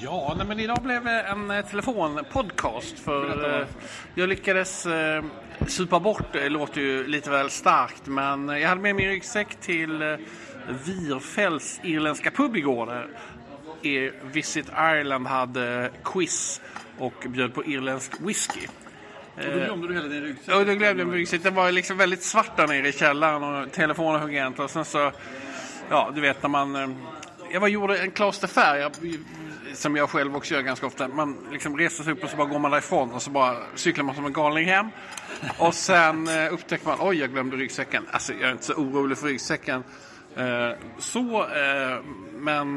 Ja, nej, men idag blev det en eh, telefonpodcast för eh, jag lyckades eh, supa bort, det låter ju lite väl starkt, men jag hade med min ryggsäck till eh, Virfälls irländska pub igår där Visit Ireland hade quiz och bjöd på irländsk whisky. Och då glömde du hela din ryggsäck. Och då glömde jag min ryggsäck. Den var liksom väldigt svart där nere i källaren och telefonen högg inte. Och sen så, ja du vet när man... eh, Jag var gjorde en klosterfärg jag- som jag själv också gör ganska ofta. Man liksom reser sig upp och så bara går man därifrån och så bara cyklar man som en galning hem. Och sen eh, upptäcker man, oj jag glömde ryggsäcken. Alltså jag är inte så orolig för ryggsäcken. Eh, Så, eh, men...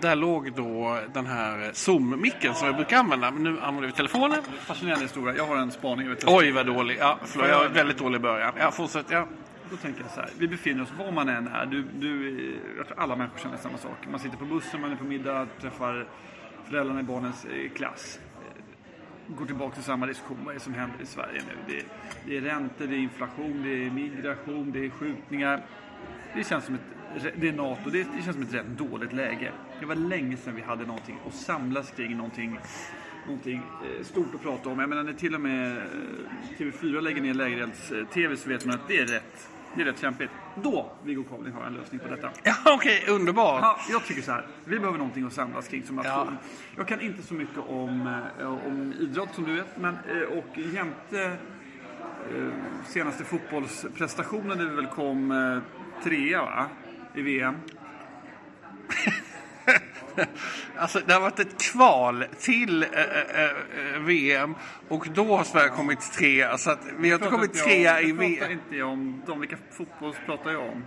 där låg då den här Zoom-micken som jag brukar använda. Men nu använder vi telefonen. Fascinerande historia. Jag har en spaning. Oj vad dålig. Ja, förlåt, jag var väldigt dålig början. Ja, fortsätt. Ja. Då tänker jag så här. Vi befinner oss var man än är. Du, du, eh, jag tror alla människor känner samma sak. Man sitter på bussen, man är på middag, träffar föräldrarna i barnens eh, klass. Eh, går tillbaka till samma diskussion. Vad är det som händer i Sverige nu? Det är, det är räntor, det är inflation, det är migration, det är skjutningar. Det känns som ett, det är NATO, det, det känns som ett rätt dåligt läge. Det var länge sedan vi hade någonting att samlas kring, någonting, någonting stort att prata om. Jag menar när till och med TV4 lägger ner lägerelds-TV så vet man att det är rätt, det är rätt kämpigt. Då, Viggo Kavling har jag en lösning på detta. Ja, okej, underbart. Ja, jag tycker så här. Vi behöver någonting att samlas kring som nation. Ja. Jag kan inte så mycket om, eh, om idrott som du vet. Men, eh, och jämte eh, senaste fotbollsprestationen där vi väl kom trea va? i VM. Alltså, det har varit ett kval till eh, eh, eh, VM och då har Sverige kommit trea. Så att vi har inte kommit trea jag- i jag pratar VM. inte jag om dem. Vilka fotboll pratar jag om?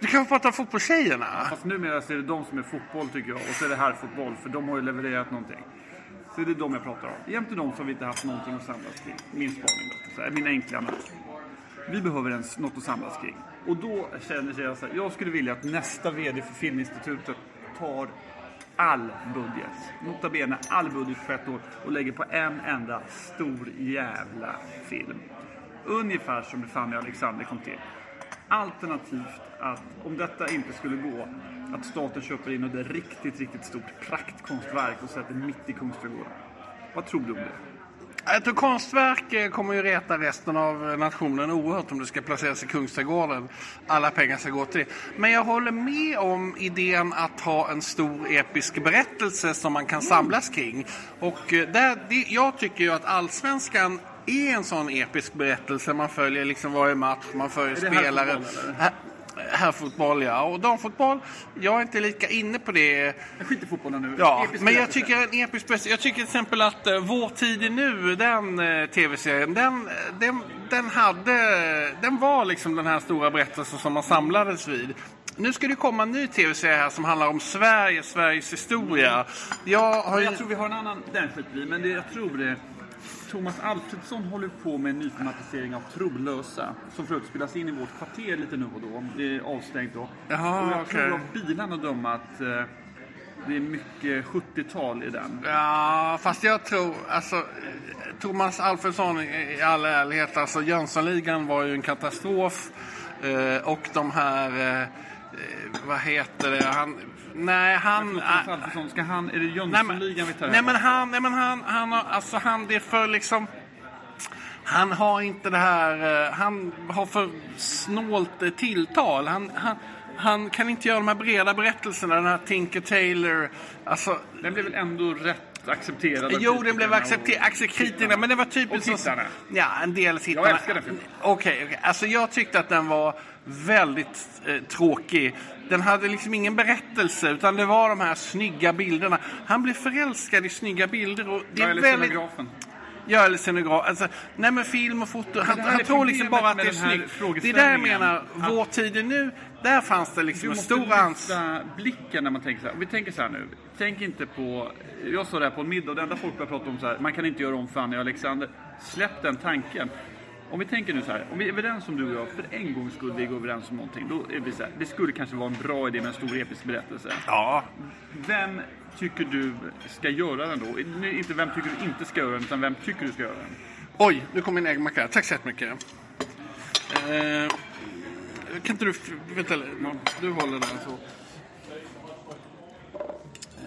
Du kan prata om fotbollstjejerna? Fast numera så är det de som är fotboll tycker jag. Och så är det här fotboll. För de har ju levererat någonting. Så det är de jag pratar om. Jämte de har vi inte haft någonting att samlas kring. Min spaning. Så här, min enkla analys. Vi behöver en, något att samlas kring. Och då känner jag så här. Jag skulle vilja att nästa VD för Filminstitutet tar all budget. Nota bene all budget på ett år och lägger på en enda stor jävla film. Ungefär som det Fanny och Alexander kom till. Alternativt att om detta inte skulle gå, att staten köper in ett riktigt, riktigt stort praktkonstverk och sätter mitt i Kungsträdgården. Vad tror du om det? Tror konstverk eh, kommer ju reta resten av nationen oerhört om det ska placeras i Kungsträdgården. Alla pengar ska gå till det. Men jag håller med om idén att ha en stor episk berättelse som man kan samlas kring. Och eh, där, det, jag tycker ju att allsvenskan är en sån episk berättelse. Man följer liksom varje match, man följer spelare. Herrfotboll, ja, och damfotboll, jag är inte lika inne på det. Jag skiter i fotbollen nu. Ja, Episk men jag tycker en episk berättelse. Jag tycker till exempel att uh, Vår tid är nu, den uh, tv-serien, den, den, den hade, den var liksom den här stora berättelsen som man samlades vid. Nu ska det komma en ny tv-serie här som handlar om Sverige, Sveriges historia. Jag har. Jag tror vi har en annan, den skiter vi men det, jag tror det. Thomas Alfredsson håller på med en nyfilmatisering av Trolösa. Som för övrigt spelas in i vårt kvarter lite nu och då. Det är avstängt då. Jaha, och jag okej. tror av bilarna att döma att eh, det är mycket 70-tal i den. Ja, fast jag tror, alltså Thomas Alfredsson i i all ärlighet, alltså Jönssonligan var ju en katastrof. Eh, och de här, eh, vad heter det, han, nej han... Alfredsson, ska han, är det Jönssonligan vi tar nej men han, nej men han, han har, alltså han, det är för liksom... Han har inte det här, eh, han har för snålt eh, tilltal. Han, han, han kan inte göra de här breda berättelserna, den här Tinker Taylor. Alltså, Den blev väl ändå rätt accepterad? Jo, den blev accepterad, kritikerna, men det var typiskt... Och tittarna. Ja, en del tittarna. Jag älskar den filmen. Okej, okej. Alltså jag tyckte att den var väldigt eh, tråkig. Den hade liksom ingen berättelse, utan det var de här snygga bilderna. Han blev förälskad i snygga bilder och det är eller väldigt... scenografen. Ja, eller scenograf. Alltså, nej men film och foto. Han, han tror liksom bara att det är snyggt. Det är där jag menar, Att- vår tid är nu. Där fanns det Du liksom en måste stor ans... lyfta blicken när man tänker så här. Om vi tänker så här nu. Tänk inte på... Jag sa det här på en middag och det enda folk börjar prata om så här. Man kan inte göra om Fanny och Alexander. Släpp den tanken. Om vi tänker nu så här. Om vi är överens om du och jag. För en gångs skull vi går överens om någonting. Då är vi så här. Det skulle kanske vara en bra idé med en stor episk berättelse. Ja, Vem tycker du ska göra den då? Nu, Inte vem tycker du inte ska göra den. Utan vem tycker du ska göra den? Oj, nu kom min äggmacka. Tack så jättemycket. Eh, kan inte du... Vänta, du håller där så.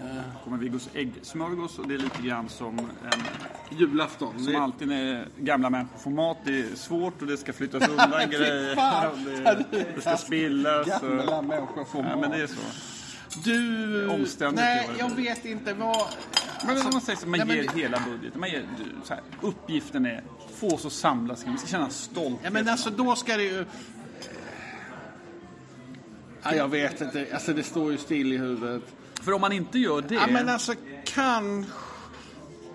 Eh, kommer Viggos äggsmörgås och det är lite grann som en Julafton. som alltid när gamla människor får mat. Det är svårt och det ska flyttas undan grejer. och Det, det ska spillas. Och, Gamla människor får ja, men det är så. Du... omständigt Nej, det jag det. vet inte vad... Men om man säger så, man Nej, ger det- hela budgeten. Man ger, så här, uppgiften är få oss att samlas. Vi ska känna stolthet. Ja, men alltså då ska det ju... Ja, jag vet inte. Alltså det står ju still i huvudet. För om man inte gör det. Ja, men alltså kan...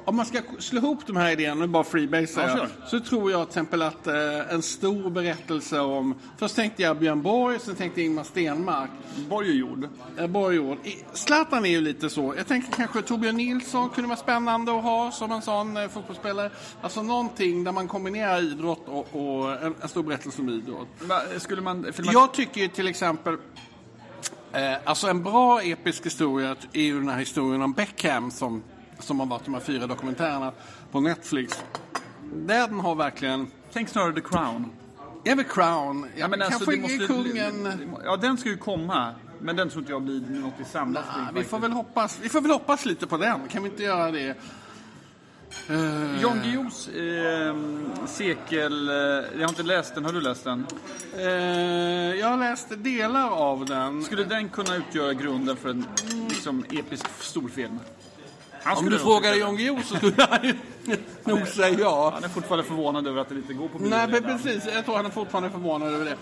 Om man ska slå ihop de här idéerna, nu bara freebase Ja, så tror jag till exempel att eh, en stor berättelse om... Först tänkte jag Björn Borg, sen tänkte jag Ingmar Stenmark. Borg är gjord. Eh, Borg gjord. I- Zlatan är ju lite så. Jag tänker kanske Torbjörn Nilsson kunde vara spännande att ha som en sån eh, fotbollsspelare. Alltså någonting där man kombinerar idrott och, och en, en stor berättelse om idrott. Va, Skulle man... Man Jag tycker ju till exempel, eh, alltså en bra episk historia är ju den här historien om Beckham som, som har varit de här fyra dokumentärerna på Netflix. Den har verkligen, Tänk snarare The Crown. är väl Crown, ja, men alltså, kanske det måste, kungen. Ja, den ska ju komma. Men den tror inte jag blir något vi samlas Ah, kring vi, får väl hoppas, vi får väl hoppas lite på den, kan vi inte göra det? Eh, Jan Guillous eh, sekel... Jag har inte läst den. Har du läst den? eh, jag har läst delar av den. Skulle den kunna utgöra grunden för en liksom, episk storfilm? Om du frågar Jan Guillou så skulle han ju nog säga ja. Han är fortfarande förvånad över att det inte går på bio Nej, men precis. Jag tror han är fortfarande förvånad över det.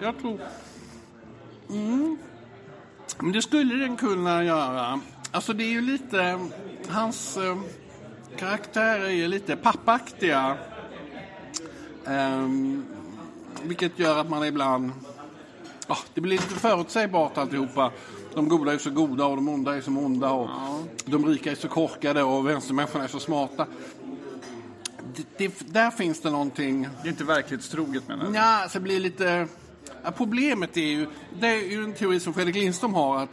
Jag tror... Mm. Men det skulle den kunna göra. Alltså det är ju lite... Hans eh, karaktärer är lite pappaktiga. Ehm, vilket gör att man ibland... Ja, det blir lite förutsägbart alltihopa. De goda är så goda och de onda är så onda. Och De rika är så korkade och vänstermänniskorna är så smarta. Det, det, där finns det någonting... Det är inte verklighetstroget menar jag. Ja, så det blir lite... Ja, problemet är ju, det är ju en teori som Fredrik Lindström har, att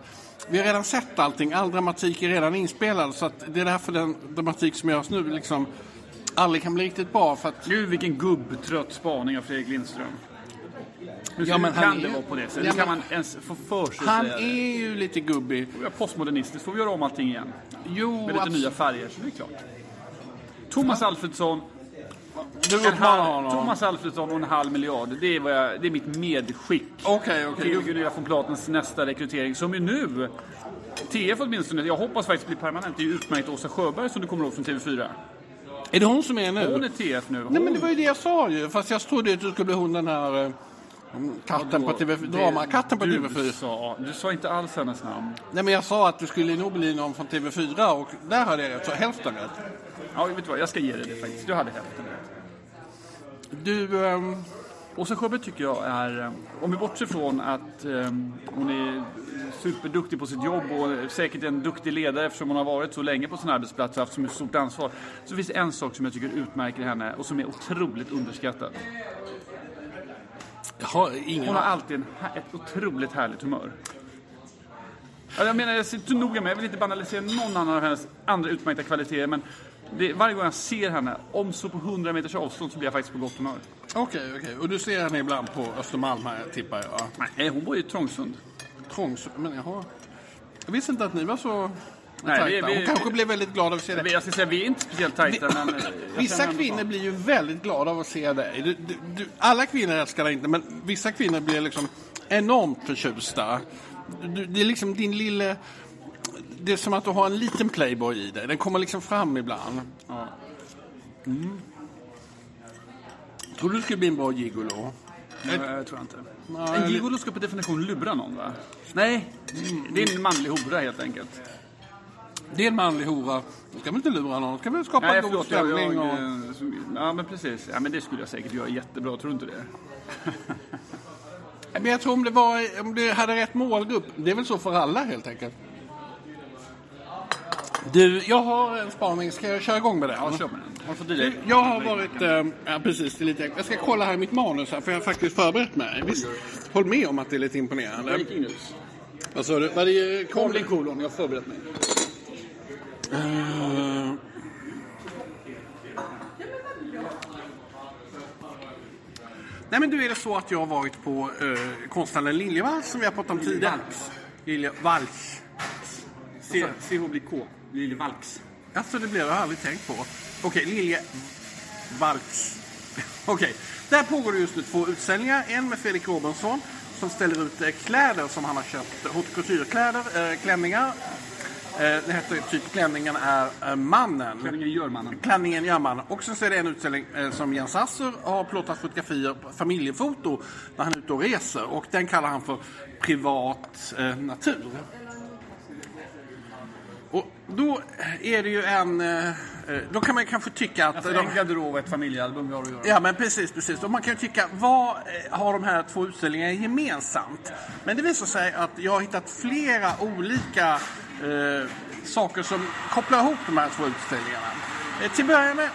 vi har redan sett allting, all dramatik är redan inspelad, så att det är därför den dramatik som görs nu liksom aldrig kan bli riktigt bra. För att, Gud vilken gubbtrött spaning av Fredrik Lindström. Hur Ja, men kan är det ju- vara på det sättet? Ja, Hur kan men- man ens få för sig han är ju lite gubbig. Är postmodernistiskt, får vi göra om allting igen. Jo, Med lite abs- nya färger, så det är klart. Thomas Alfredsson, Du uppmanar honom. Thomas Alfredsson och en halv miljard. Det är, vad jag, det är mitt medskick. Okej, okej. till Gunilla von Platens nästa rekrytering som ju nu TF åtminstone, jag hoppas faktiskt blir permanent. Det är ju utmärkt Åsa Sjöberg som du kommer ihåg från TV4. Är det hon som är nu? Hon är TF nu. Hon, Nej, men det var ju det jag sa ju. Fast jag trodde att du skulle bli hon den här eh, katten på TV4. Drama, katten på du TV4. Sa, du sa inte alls hennes namn. Nej, men jag sa att du skulle nog bli någon från TV4 och där hade jag rätt. Så hälften rätt. Ja, vet du vad, jag ska ge dig det faktiskt. Du hade hälften rätt. Du... ehm, Åsa Sjöberg tycker jag är, eh, om vi bortser från att eh, hon är superduktig på sitt jobb och säkert en duktig ledare eftersom hon har varit så länge på sin arbetsplats och haft så mycket stort ansvar. Så finns det en sak som jag tycker utmärker henne och som är otroligt underskattad. Jag har ingen Hon har alltid en, ett otroligt härligt humör. Ja, Jag menar, jag ser inte noga med, jag vill inte banalisera någon annan av hennes andra utmärkta kvaliteter, men det, varje gång jag ser henne, om så på 100 meters avstånd, så blir jag faktiskt på gott humör. Okej, okej. Och du ser henne ibland på Östermalm här, tippar jag. Nej, hon bor ju i Trångsund. Trångs... Men jaha. Jag visste inte att ni var så Nej, vi- vi- Hon kanske blev väldigt glad av att se dig. Jag ska säga, vi är inte speciellt tajta, men... eh, Vissa kvinnor blir ju väldigt glada av att se dig. Du, du, du, alla kvinnor älskar dig inte, men vissa kvinnor blir liksom enormt förtjusta. Du, det är liksom din lille... Det är som att du har en liten playboy i dig. Den kommer liksom fram ibland. Ja. Tror du du skulle bli en bra gigolo? Nej, jag tror inte. Nej, En gigolo ska på definition lura någon, va? Nej, det är en manlig hora helt enkelt. Det är en manlig hora. Du ska väl inte lura någon? Du ska väl skapa Nej, en god stämning? jag, och... Ja, men precis. Ja, men det skulle jag säkert göra jättebra, tror du inte det? Men jag tror om det, var, om det hade rätt målgrupp. Det är väl så för alla helt enkelt. Du, jag har en spaning. Ska jag köra igång med den? Ja, kör med den. Jag har varit... Eh, ja, precis. Det är lite, jag ska kolla här i mitt manus här, för jag har faktiskt förberett mig. Visst, håll med om att det är lite imponerande. Breaking news. Vad sa du? Kom... Kom kolon, jag har förberett mig. Eh, Nej men du är det så att jag har varit på eh, konstnären Liljevalchs som vi har pratat om tidigare. Liljevalchs. C- CHBK, Lilje Valks. Alltså det blir jag aldrig tänkt på. Okej, Lilje Valks. Okej, där pågår det just nu två utställningar. En med Fredrik Robinson som ställer ut eh, kläder som han har köpt. Haute couture-kläder, klänningar. Eh, det heter typ klänningen är eh, mannen. Klänningen gör mannen. Klänningen gör man. Och sen så är det en utställning eh, som Jens Asser har plåtat fotografier, familjefoto, när han är ute och reser. Och den kallar han för privat natur. Och då är det ju en... eh, Då kan man kanske tycka att... Alltså de- en garderob och ett familjealbum vi har att göra. Ja, men precis, precis. Och man kan ju tycka, vad eh, har de här två utställningarna gemensamt? Men det visar sig att jag har hittat flera olika eh, saker som kopplar ihop de här två utställningarna. Eh, till börja med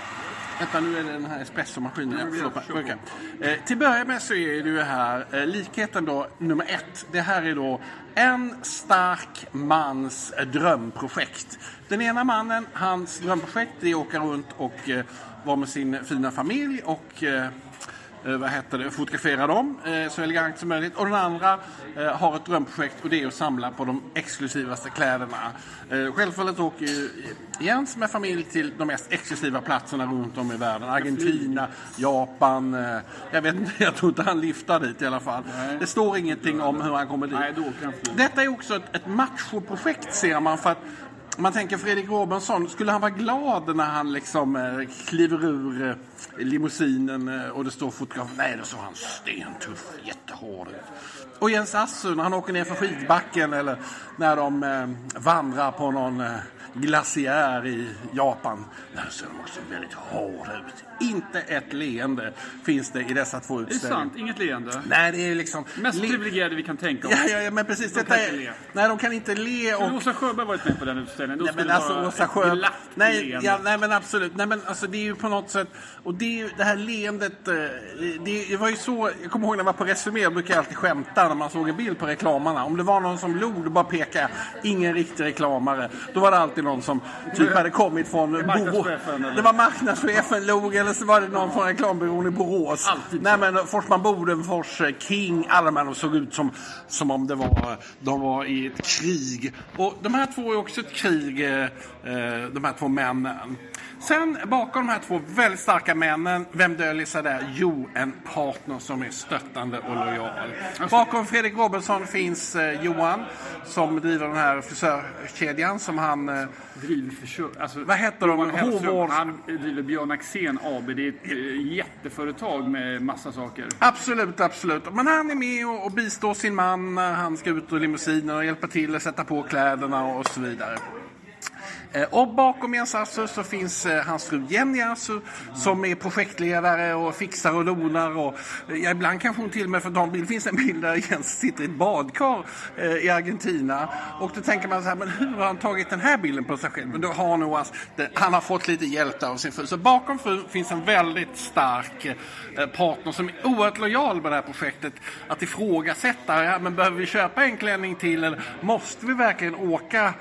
Vänta, nu är det den här espressomaskinen. Ja, förlåt mig. Okej. Eh, till att börja med så är det ju här eh, likheten då, nummer ett. Det här är då en stark mans drömprojekt. Den ena mannen, hans drömprojekt, det är att åka runt och eh, vara med sin fina familj och eh, vad heter det, fotografera dem eh, så elegant som möjligt. Och den andra eh, har ett drömprojekt och det är att samla på de exklusivaste kläderna. Eh, självfallet åker ju Jens med familj till de mest exklusiva platserna runt om i världen. Argentina, Japan. Eh, jag vet inte, jag tror inte han lyftar dit i alla fall. Det står ingenting om hur han kommer dit. Nej. Detta är också ett, ett machoprojekt ser man för att man tänker Fredrik Robinson, skulle han vara glad när han liksom eh, kliver ur eh, limousinen eh, och det står fotograf? Nej, då såg han stentuff, jättehård ut. Och Jens Assu när han åker ner för skidbacken eller när de vandrar på någon glaciär i Japan. Där ser de också väldigt hårda ut. Inte ett leende finns det i dessa två Det är utställningar. sant, inget leende. Nej, det är liksom... Mest le- privilegierade vi kan tänka oss. Ja, ja, ja, men precis. De detta är... Nej, de kan inte le och... Skulle Åsa Sjöberg varit med på den utställningen, då Nej skulle men det alltså vara Åsa ett glatt Nej, leende. ja, nej men absolut. Nej men alltså det är ju på något sätt... Och det, är ju, det här leendet... eh, Det, det var ju så... Jag kommer ihåg när jag var på Resumé, jag brukar alltid skämta när man såg en bild på reklamarna. Om det var någon som log, då bara pekade. Ingen riktig reklamare. Då var det alltid någon som typ hade kommit från... Marknadschefen, eller? Det var marknadschefen log eller så var det någon från reklambyrån i Borås. Alltid Nej men Forsman Bodenfors, eh, King, alla de här såg ut som, som om det var, de var i ett krig. Och de här två är också ett krig, eh, eh, de här två männen. Sen bakom de här två väldigt starka männen, vem döljer sig där? Jo, en partner som är stöttande och lojal. Bakom Fredrik Robinson finns eh, Johan som driver den här frisörkedjan som han... Eh, Driver försök, alltså, Vad heter de? Hovårds- Han driver Björn Axén AB. Det är ett eh, jätteföretag med massa saker. Absolut, absolut. Men han är med och, och bistår sin man när han ska ut ur limousinen och hjälpa till att sätta på kläderna och så vidare. Eh, och bakom Jens Assur så finns eh, hans fru Jenny Assur som är projektledare och fixar och donar. Och, eh, ja, ibland kanske hon till och med får ta en bild. Det finns en bild där Jens sitter i ett badkar i Argentina. Och då tänker man så här, men hur har han tagit den här bilden på sig själv? Men då har han nog, alltså- han har fått lite hjälp där av sin fru. Så bakom frun finns en väldigt stark partner som är oerhört lojal med det här projektet. Att ifrågasätta, ja, men behöver vi köpa en klänning till eller måste vi verkligen åka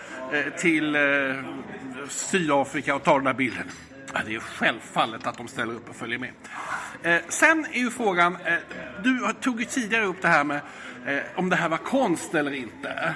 till Sydafrika och tar den här bilden? Det är självfallet att de ställer upp och följer med. Eh, sen är ju frågan, eh, du tog ju tidigare upp det här med eh, om det här var konst eller inte.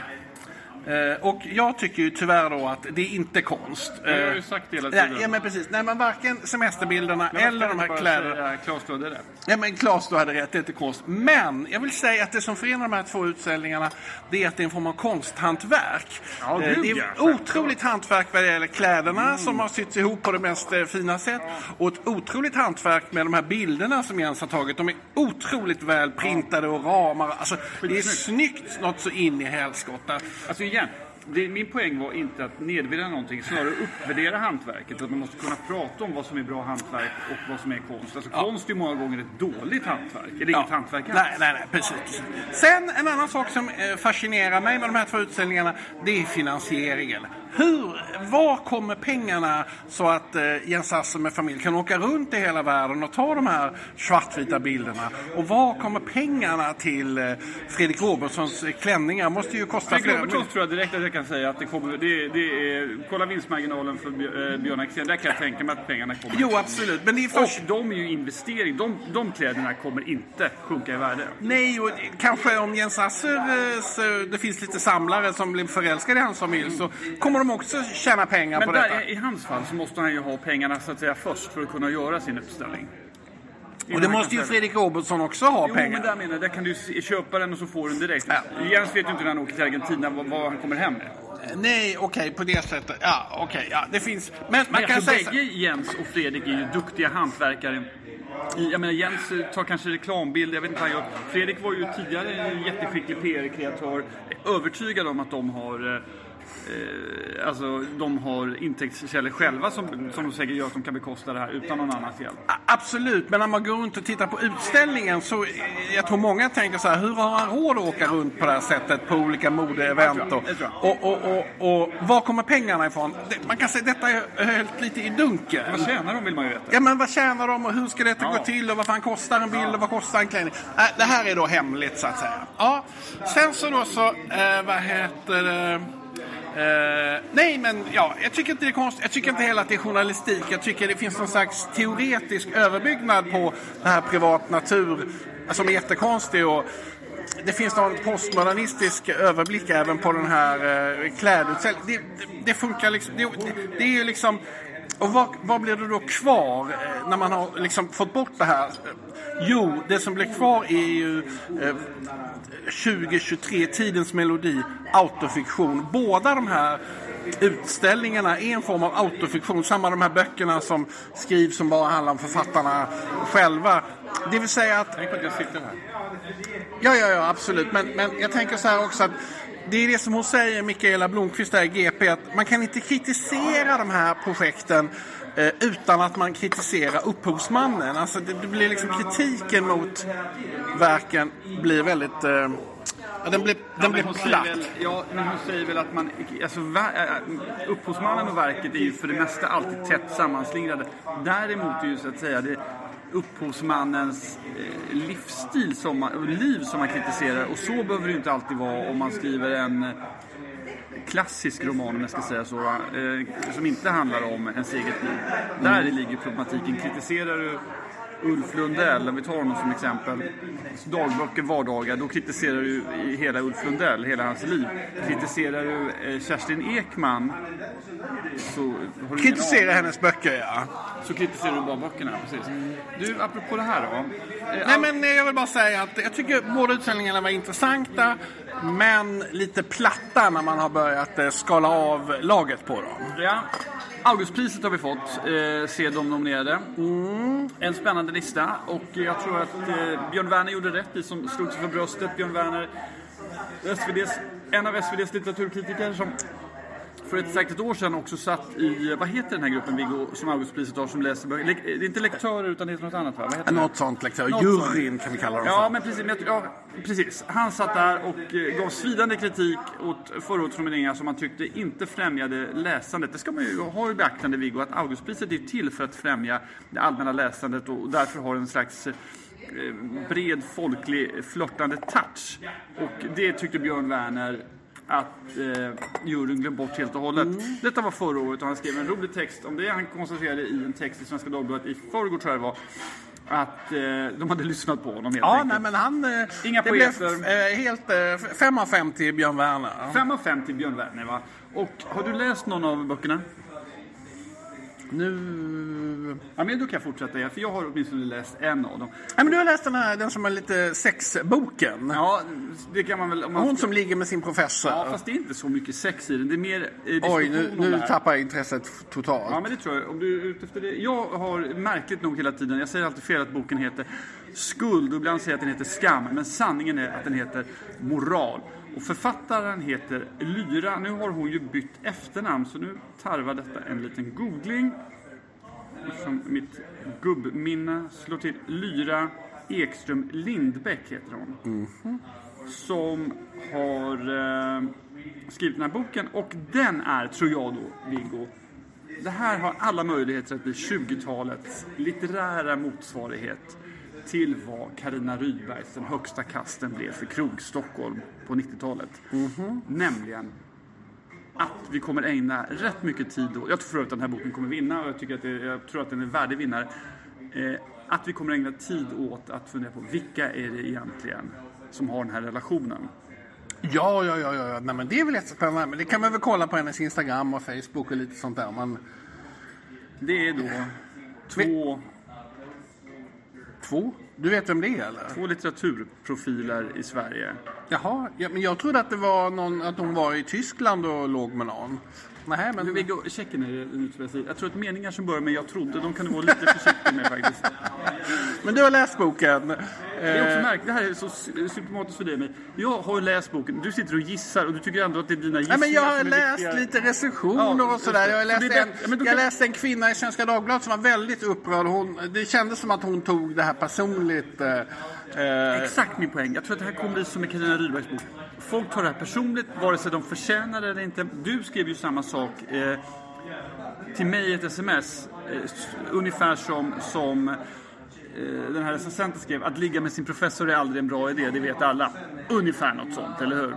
Eh, och jag tycker ju tyvärr då att det är inte konst. Jag har Eh, ju sagt det hela tiden. ja men precis. Nej men varken semesterbilderna Men eller de här kläderna. Claes, du hade rätt. Ja, men Claes, du hade rätt. Det är inte konst. Men jag vill säga att det som förenar de här två utställningarna det är att det är en form av konsthantverk. Ja, Eh, gud, det är ja, otroligt hantverk vad det gäller kläderna som har sytts ihop på det mest eh, fina sätt. Och ett otroligt hantverk med de här bilderna som Jens har tagit. De är otroligt väl printade och ramar. Alltså, det är snyggt något så in i helskotta. Alltså igen, det, min poäng var inte att nedvärdera någonting, snarare uppvärdera hantverket. Att man måste kunna prata om vad som är bra hantverk och vad som är konst. Alltså konst är många gånger ett dåligt hantverk, eller inget hantverk alls. Nej, nej, nej, precis. Sen en annan sak som eh, fascinerar mig med de här två utställningarna, det är finansieringen. Hur, var kommer pengarna så att eh, Jens Asse med familj kan åka runt i hela världen och ta de här svartvita bilderna? Och var kommer pengarna till eh, Fredrik Robertsons klänningar? måste ju kosta Fredrik flera Robertsson tror jag direkt att jag kan säga att det kommer... Det, det är, kolla vinstmarginalen för eh, Björn Axén. Där kan jag tänka mig att pengarna kommer. Jo, absolut. Men det är först... Och de är ju investering. De, de kläderna kommer inte sjunka i värde. Nej, och kanske om Jens Asser, eh, det finns lite samlare som blir förälskade i hans familj så kommer de också tjäna pengar Men på där, detta. i hans fall så måste han ju ha pengarna så att säga först för att kunna göra sin utställning. Och det måste ju. Fredrik Robertson också ha Jo, pengar. men där menar jag, där kan du köpa den och så får du den direkt. Ja. Jens vet ju inte när han åker till Argentina vad, vad han kommer hem med. Nej, okej, på det sättet. Ja, okej, ja, det finns. Men man Men kan säga bägge Jens och Fredrik är ju duktiga hantverkare. Jag menar, Jens eh, tar kanske reklambilder, jag vet inte vad han gör. Fredrik var ju tidigare en jätteskicklig PR-kreatör. Övertygad om att de har eh, alltså de har intäktskällor själva som, som de säkert gör att de kan bekosta det här utan någon annans hjälp. Absolut, men när man går runt och tittar på utställningen så eh, jag tror många tänker så här, hur har han råd att åka runt på det här sättet på olika modeevent? Och, och, och, och, och var kommer pengarna ifrån? Man kan säga att detta är helt lite i dunkel. Vad tjänar de vill man ju veta. Ja men vad tjänar de och hur ska detta Ja. gå till och vad fan kostar en bild och vad kostar en klänning? Äh, det här är då hemligt så att säga. Ja, sen så då så, eh, vad heter det? Eh, nej men ja, jag tycker inte det är konstigt. Jag tycker inte heller att det är journalistik. Jag tycker det finns någon slags teoretisk överbyggnad på den här privat natur som är jättekonstig. Och, det finns någon postmodernistisk överblick även på den här eh, klädutställningen. Det, det, det funkar liksom. Det, det, det är ju liksom och vad, vad blir det då kvar eh, när man har liksom fått bort det här? Jo, det som blir kvar är ju eh, 2023, tidens melodi, autofiktion. Båda de här utställningarna är en form av autofiktion. Samma de här böckerna som skrivs som bara handlar om författarna själva. Det vill säga att Tänk på att jag sitter här. Ja, ja, ja, absolut. Men, men jag tänker så här också att det är det som hon säger, Mikaela Blomqvist där i GP, att man kan inte kritisera de här projekten eh, utan att man kritiserar upphovsmannen. Alltså det, det blir liksom kritiken mot verken blir väldigt... Eh, ja, den blir, den hon säger platt. Väl, ja, men hon säger väl att man... Alltså, ver, äh, upphovsmannen och verket är ju för det mesta alltid tätt sammanslingrade. Däremot är ju så att säga det upphovsmannens eh, livsstil som man, liv som man kritiserar. Och så behöver det inte alltid vara om man skriver en eh, klassisk roman, om jag ska säga så, eh, som inte handlar om ens eget liv. Där ligger problematiken. Kritiserar du Ulf Lundell, om vi tar honom som exempel, dagböcker, vardagar, då kritiserar du hela Ulf Lundell, hela hans liv. Kritiserar du eh, Kerstin Ekman, så har du ingen Kritisera aning. hennes böcker, ja. Så kritiserar du bara böckerna, precis. Du, apropå det här då. Eh, Nej, men jag vill bara säga att jag tycker båda utställningarna var intressanta, men lite platta när man har börjat eh, skala av laget på dem. Ja. Augustpriset har vi fått, eh, se de nominerade. En spännande lista och jag tror att eh, Björn Werner gjorde rätt i som slog sig för bröstet. Björn Werner, SVDs, en av SVDs litteraturkritiker som för ett säkert ett år sedan också satt i, vad heter den här gruppen Viggo som Augustpriset har som läser böcker? Det är inte lektörer utan det heter något annat va? Vad? Något sånt lektör. Något Juryn kan vi kalla dem Ja, för. men precis, men jag, ja, precis. Han satt där och eh, gav svidande kritik åt förra årets nomineringar som han tyckte inte främjade läsandet. Det ska man ju ha i beaktande, Viggo, att Augustpriset är till för att främja det allmänna läsandet och därför har en slags eh, bred folklig flörtande touch. Och det tyckte Björn Werner att eh, juryn glömt bort helt och hållet. Detta var förra året och han skrev en rolig text om det. Han konstaterade i en text i Svenska Dagbladet i förrgår tror jag det var att eh, de hade lyssnat på honom helt Ja, enkelt. nej, men han... eh, Inga det blev poeter. eh, helt... eh, fem av fem till Björn Werner. 5 av 5 till Björn Werner va? Och har du läst någon av böckerna? Nu... Ja men då kan fortsätta för jag har åtminstone läst en av dem. Nej, men du har läst den här, den som är lite sexboken. Ja, det kan man väl... Man... Hon som ligger med sin professor. Ja, fast det är inte så mycket sex i den. Det är mer eh, Oj, nu, nu tappar jag intresset totalt. Ja, men det tror jag. Om du efter det. Jag har märkligt nog hela tiden, jag säger alltid fel att boken heter Skuld och ibland säger jag att den heter Skam. Men sanningen är att den heter Moral. Och författaren heter Lyra. Nu har hon ju bytt efternamn så nu tarvar detta en liten googling. Som mitt gubbminne slår till. Lyra Ekström Lindbäck heter hon. som har eh, skrivit den här boken och den är, tror jag då, Viggo, det här har alla möjligheter att bli 20-talets litterära motsvarighet till vad Karina Rydbergs Den högsta kasten blev för Krog-Stockholm på 90-talet. Nämligen att vi kommer ägna rätt mycket tid åt, jag tror för att den här boken kommer vinna och jag, tycker att det, jag tror att den är värdig vinnare. Eh, att vi kommer ägna tid åt att fundera på vilka är det egentligen som har den här relationen. Ja, ja, ja, ja. Nej, men det är väl jättespännande. Men det kan man väl kolla på hennes Instagram och Facebook och lite sånt där. Man... Det är då två, Två? Du vet vem det är eller? två litteraturprofiler i Sverige. Jaha, ja, men jag trodde att det var någon, att hon var i Tyskland och låg med någon. Nej, men... Men Viggo, checken är det som jag tror att meningar som börjar med jag trodde, de kan du vara lite försiktig med faktiskt. Men du har läst boken. Det är också Eh, märkligt, det här är så sy- symptomatiskt för dig men Jag har läst boken, du sitter och gissar och du tycker ändå att det är dina Nej, gissningar men jag har läst viktiga. lite recensioner Ja, och sådär. Jag, har just det. läst Så en, jag kan- läste en kvinna i Svenska Dagbladet som var väldigt upprörd. Hon, det kändes som att hon tog det här personligt. Eh, eh, Exakt min poäng. Jag tror att det här kommer bli som med Carina Rydbergs bok. Folk tar det här personligt, vare sig de förtjänar det eller inte. Du skrev ju samma sak eh, till mig ett sms. Eh, ungefär som, som eh, den här recensenten skrev. Att ligga med sin professor är aldrig en bra idé, det vet alla. Ungefär något sånt, eller hur?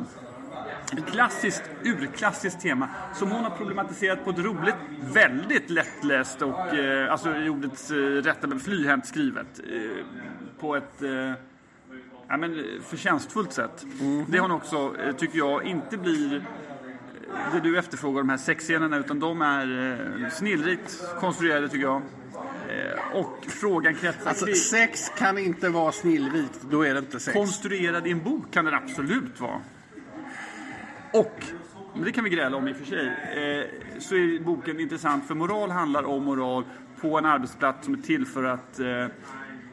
Ett klassiskt, urklassiskt tema som hon har problematiserat på ett roligt, väldigt lättläst och eh, alltså i ordets eh, rätta flyhänt skrivet. Eh, på ett eh, ja, men, förtjänstfullt sätt. Det hon också, tycker jag, inte blir det du efterfrågar, de här sexscenerna, utan de är eh, snillrikt konstruerade tycker jag. Eh, och frågan kretsar alltså, kring... sex kan inte vara snillrikt. Då är det inte sex. Konstruerad i en bok kan den absolut vara. Och, men det kan vi gräla om i och för sig, eh, så är boken intressant för moral handlar om moral på en arbetsplats som är till för att eh,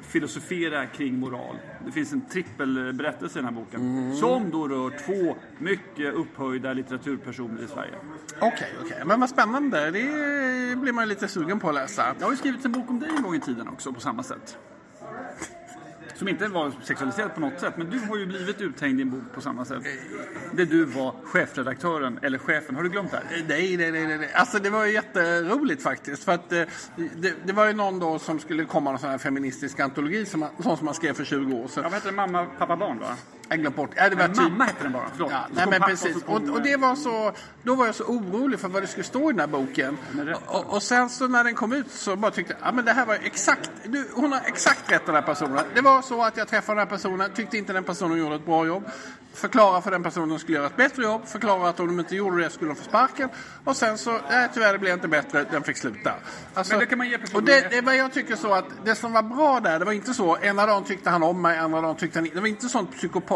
filosofera kring moral. Det finns en trippelberättelse i den här boken som då rör två mycket upphöjda litteraturpersoner i Sverige. Okej, okej. Men vad spännande. Det blir man lite sugen på att läsa. Jag har ju skrivit en bok om dig en gång i tiden också på samma sätt. Som inte var sexualiserad på något sätt, men du har ju blivit uthängd i en bok på samma sätt. Där du var chefredaktören, eller chefen. Har du glömt det här? Nej, nej, nej, nej. Alltså det var ju jätteroligt faktiskt. För att eh, det, det var ju någon då som skulle komma någon sån här feministisk antologi som man, sån som man skrev för 20 år sedan. Ja, vad heter det? Mamma, pappa, barn va? Jag glömde bort. Ja, det var Nej, typ... mamma hette den bara, förlåt. Ja, nej men precis. Och, och det var så, då var jag så orolig för vad det skulle stå i den här boken. Och, och sen så när den kom ut så bara tyckte jag, ja men det här var exakt, du, hon har exakt rätt den här personen. Det var så att jag träffade den här personen, tyckte inte den personen gjorde ett bra jobb. Förklara för den personen att den skulle göra ett bättre jobb, förklara att om de inte gjorde det skulle de få sparken. Och sen så, nej tyvärr det blev inte bättre, den fick sluta. Alltså, Men det kan man ge personen och det, det var jag tycker så att det som var bra där, det var inte så, ena dagen tyckte han om mig, andra dagen tyckte han inte. Det var inte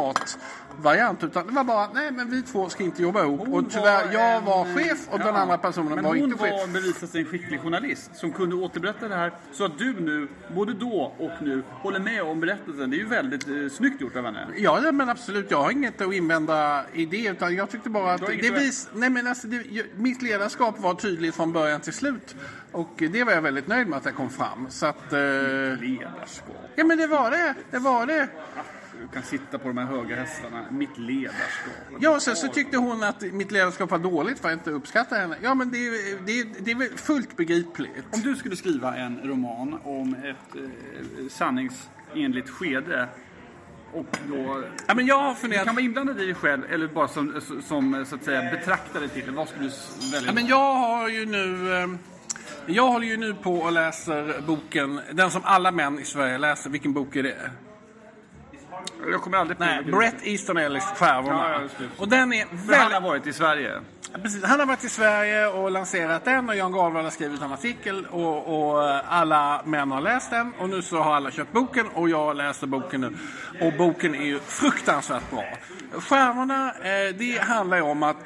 sån psykopat-variant, utan det var bara, nej men vi två ska inte jobba ihop. Hon och tyvärr, var jag en- var chef och den Ja. andra personen Men var hon inte chef. var bevisat en skicklig journalist som kunde återberätta det här så att du nu, både då och nu, håller med om berättelsen. Det är ju väldigt eh, snyggt gjort av henne. Ja, men absolut. Jag har inget att invända i det. Utan jag tyckte bara att det vis, nej, men alltså, det, mitt ledarskap var tydligt från början till slut. Och det var jag väldigt nöjd med att det kom fram. Så att, eh, Ledarskap. ja, men det var det. Det var det. Du kan sitta på de här höga hästarna. Mitt ledarskap. Ja, och sen så tyckte hon att mitt ledarskap var dåligt för att jag inte uppskattade henne. Ja, men det, är- det, är- det är väl fullt begripligt. Om du skulle skriva en roman om ett eh, sanningsenligt skede och då Ja, men jag har Du funderat... kan vara inblandad i dig själv eller bara som, som så att säga betraktare till det. Vad skulle du välja? Ja, men jag har ju nu... eh, Jag håller ju nu på och läser boken, den som alla män i Sverige läser. Vilken bok är det? Jag kommer aldrig på Nej, Brett Easton Ellis, Skärvorna. Ja, och den är För han har väldigt... varit i Sverige. Precis, han har varit i Sverige och lanserat den och Jan Garvall har skrivit en artikel och, och alla män har läst den och nu så har alla köpt boken och jag läser boken nu. Och boken är ju fruktansvärt bra. Stjärnorna, eh, det handlar ju om att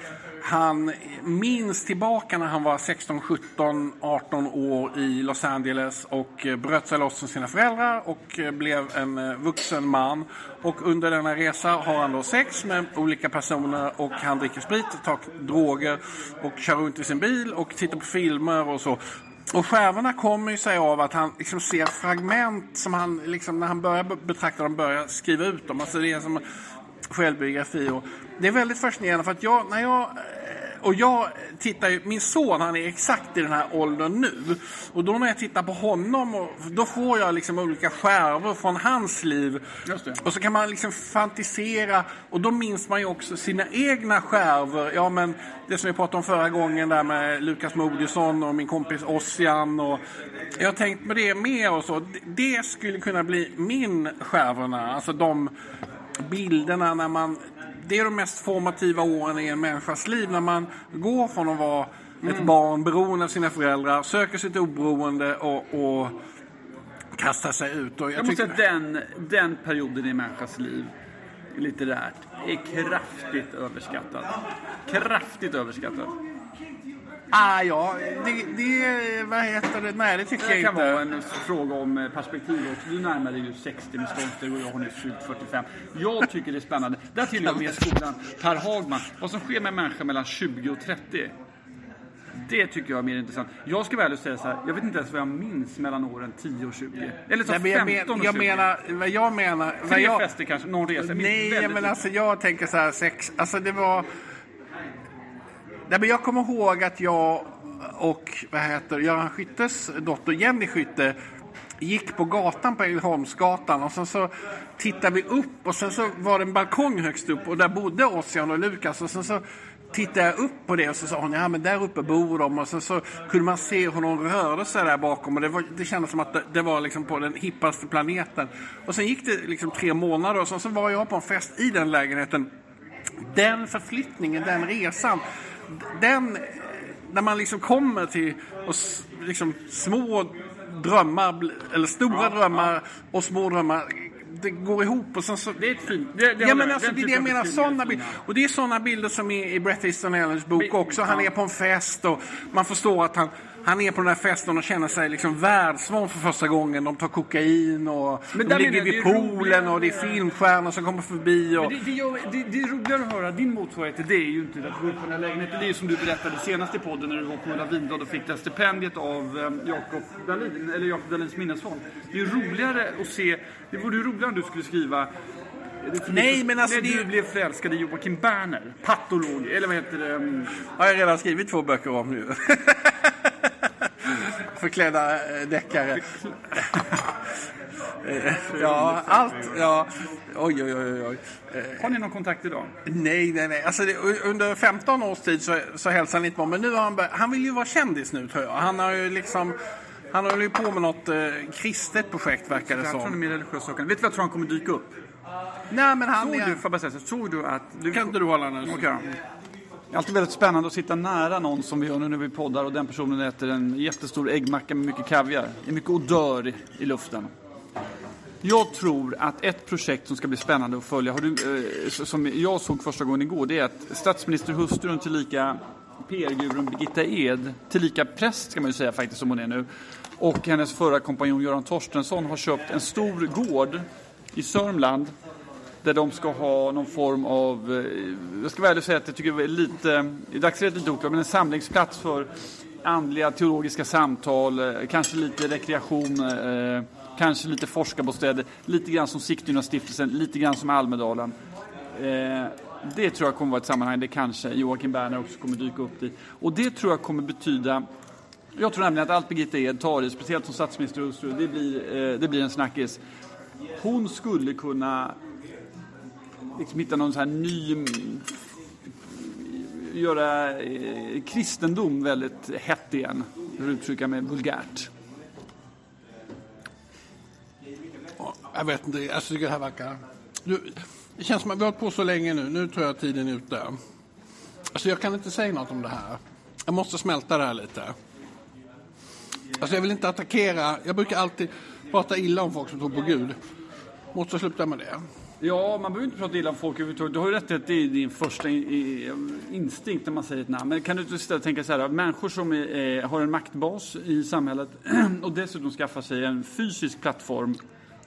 han minns tillbaka när han var 16, 17, 18 år i Los Angeles och eh, bröt sig loss från sina föräldrar och eh, blev en eh, vuxen man. Och under denna resa har han då sex med olika personer och han dricker sprit, tar droger och kör runt i sin bil och tittar på filmer och så. Och skärvorna kommer ju sig av att han liksom ser fragment som han, liksom, när han börjar betrakta dem, börjar skriva ut dem. Alltså det är som självbiografi. Och det är väldigt fascinerande för att jag, när jag och jag tittar ju, min son han är exakt i den här åldern nu. Och då när jag tittar på honom, och, då får jag liksom olika skärvor från hans liv. Och så kan man liksom fantisera och då minns man ju också sina egna skärvor. Ja men det som vi pratade om förra gången där med Lukas Moodysson och min kompis Ossian. Och jag har tänkt med det mer och så. Det skulle kunna bli min skärvorna. Alltså de bilderna när man det är de mest formativa åren i en människas liv när man går från att vara mm. ett barn beroende av sina föräldrar, söker sitt oberoende och, och kastar sig ut. Och jag, jag måste säga att den, den perioden i människas liv litterärt är kraftigt överskattad. Kraftigt överskattad. Ah, ja, det, det, vad heter det? Nej, det tycker det jag inte. Det kan vara en fråga om eh, perspektiv också. Du närmar dig ju 60 med Stolter och jag har nyss fyllt 45. Jag tycker det är spännande. Där tillhör jag med skolan Per Hagman. Vad som sker med en människa mellan 20 och 30. Det tycker jag är mer intressant. Jag ska väl säga så här, jag vet inte ens vad jag minns mellan åren 10 och 20. Eller så Nej, 15 jag, men, jag och 20. Menar, vad jag menar... Tre jag, fester kanske, någon resa. Nej, men alltså jag tänker så här, sex, alltså det var... Nej, men jag kommer ihåg att jag och vad heter Göran Skyttes dotter Jenny Skytte gick på gatan på Ängelholmsgatan och sen så tittade vi upp och sen så var det en balkong högst upp och där bodde Ossian och Lukas och sen så tittade jag upp på det och så sa hon ja men där uppe bor de och sen så kunde man se hur de rörde sig där bakom och det, var, det kändes som att det, det, var liksom på den hippaste planeten. Och sen gick det liksom tre månader och sen så var jag på en fest i den lägenheten. Den förflyttningen, den resan, den när man liksom kommer till och liksom små drömmar, eller stora ja, drömmar och små drömmar det går ihop och sen så... Det är ett fint... Det, det ja men alltså det är det jag menar, sådana bilder. Och det är sådana bilder som är i Bret Easton Ellens bok också. Han är på en fest och man förstår att han han är på den här festen och känner sig liksom världsvan för första gången. De tar kokain och Men de ligger vid poolen och det är filmstjärnor som kommer förbi. Och... Det, det, det, det är roligare att höra din motsvarighet till det är ju inte att gå upp på den här lägenheten. Det är ju som du berättade senast i podden när du var på Ulla Winblad och fick det stipendiet av um, Jakob Dahlin, eller Jakob Dahlins minnesfond. Det är ju roligare att se, det vore ju roligare om du skulle skriva Nej, men alltså... När du blev förälskad i Joakim Berner, patolog, eller vad heter det? Um... Har jag redan skrivit två böcker om nu. förklädda eh, deckare. Eh, ja, allt. Ja. Oj, oj, oj, oj. Eh, har ni någon kontakt idag? Nej, nej, nej. Alltså, det, under 15 års tid så, så hälsade han inte på Men nu har han börjat, Han vill ju vara kändis nu, tror jag. Han har ju liksom... Han håller ju på med något eh, kristet projekt, verkar det som. Jag tror han är mer religiös Vet du vad jag tror han kommer dyka upp? Nej, men han såg är... du, får bara säga, såg du att... Du... Kan inte du hålla nu? Okay. Det är alltid väldigt spännande att sitta nära någon som vi gör nu när vi poddar och den personen äter en jättestor äggmacka med mycket kaviar. Det är mycket odör i luften. Jag tror att ett projekt som ska bli spännande att följa, har du, eh, som jag såg första gången igår, det är att statsministerhustrun tillika PR-gurun Birgitta Ed, tillika präst ska man ju säga faktiskt som hon är nu, och hennes förra kompanjon Göran Torstensson har köpt en stor gård i Sörmland där de ska ha någon form av, eh, jag ska väl säga att jag tycker det är lite, i dagsläget lite oklart, men en samlingsplats för andliga teologiska samtal, eh, kanske lite rekreation, eh, kanske lite forskarbostäder, lite grann som Sigtuna-stiftelsen, lite grann som Almedalen. Eh, det tror jag kommer vara ett sammanhang där kanske Joakim Berner också kommer dyka upp i. Och det tror jag kommer betyda jag tror nämligen att allt Birgitta Ed tar i, speciellt som statsministerhustru, det blir, det blir en snackis. Hon skulle kunna liksom hitta någon så här ny mm, göra eh, kristendom väldigt hett igen, för att uttrycka mig vulgärt. Jag vet inte, jag tycker det här verkar... Du, det känns som att vi har hållit på så länge nu, nu tror jag tiden är ute. Alltså jag kan inte säga något om det här. Jag måste smälta det här lite. Alltså jag vill inte attackera, jag brukar alltid prata illa om folk som tror på Gud. Måste sluta med det. Ja, man behöver inte prata illa om folk överhuvudtaget. Du har ju rätt i att det är din första instinkt när man säger ett namn. Men kan du inte istället tänka så här, människor som är, har en maktbas i samhället och dessutom skaffar sig en fysisk plattform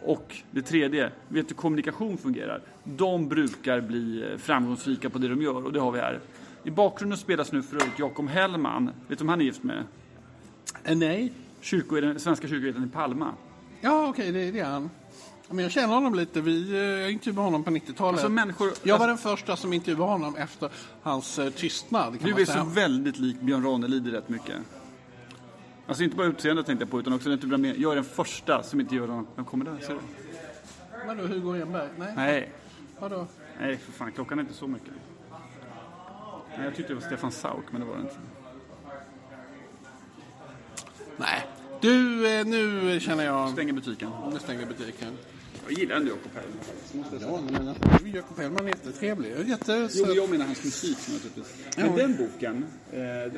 och det tredje, vet hur kommunikation fungerar. De brukar bli framgångsrika på det de gör och det har vi här. I bakgrunden spelas nu för övrigt Jakob Hellman. Vet du om han är gift med? Eh, nej. Kyrko, den svenska kyrkoherden i Palma. Ja, okej, okay, det, det är han. Men jag känner honom lite. Vi, eh, jag intervjuade honom på 90-talet. Alltså, människor- jag var den första som intervjuade honom efter hans eh, tystnad. Du är så väldigt lik Björn Ranelid rätt mycket. Alltså inte bara utseendet tänkte jag på, utan också den typen av mer- Jag är den första som inte gör någon... Vem kommer där? Ser du? Vadå, Hugo Renberg? Nej. Nej, Vadå? nej för fan. Klockan är inte så mycket. Nej, jag tyckte det var Stefan Sauk, men det var det inte. Nej. Du, eh, nu känner jag... Stänger butiken. Nu stänger butiken. Jag gillar ändå Jakob Hellman faktiskt. Ja, men alltså, Jakob Hellman är jättetrevlig. Jo, Jättesöt. men jag menar hans musik naturligtvis. Men den boken, eh,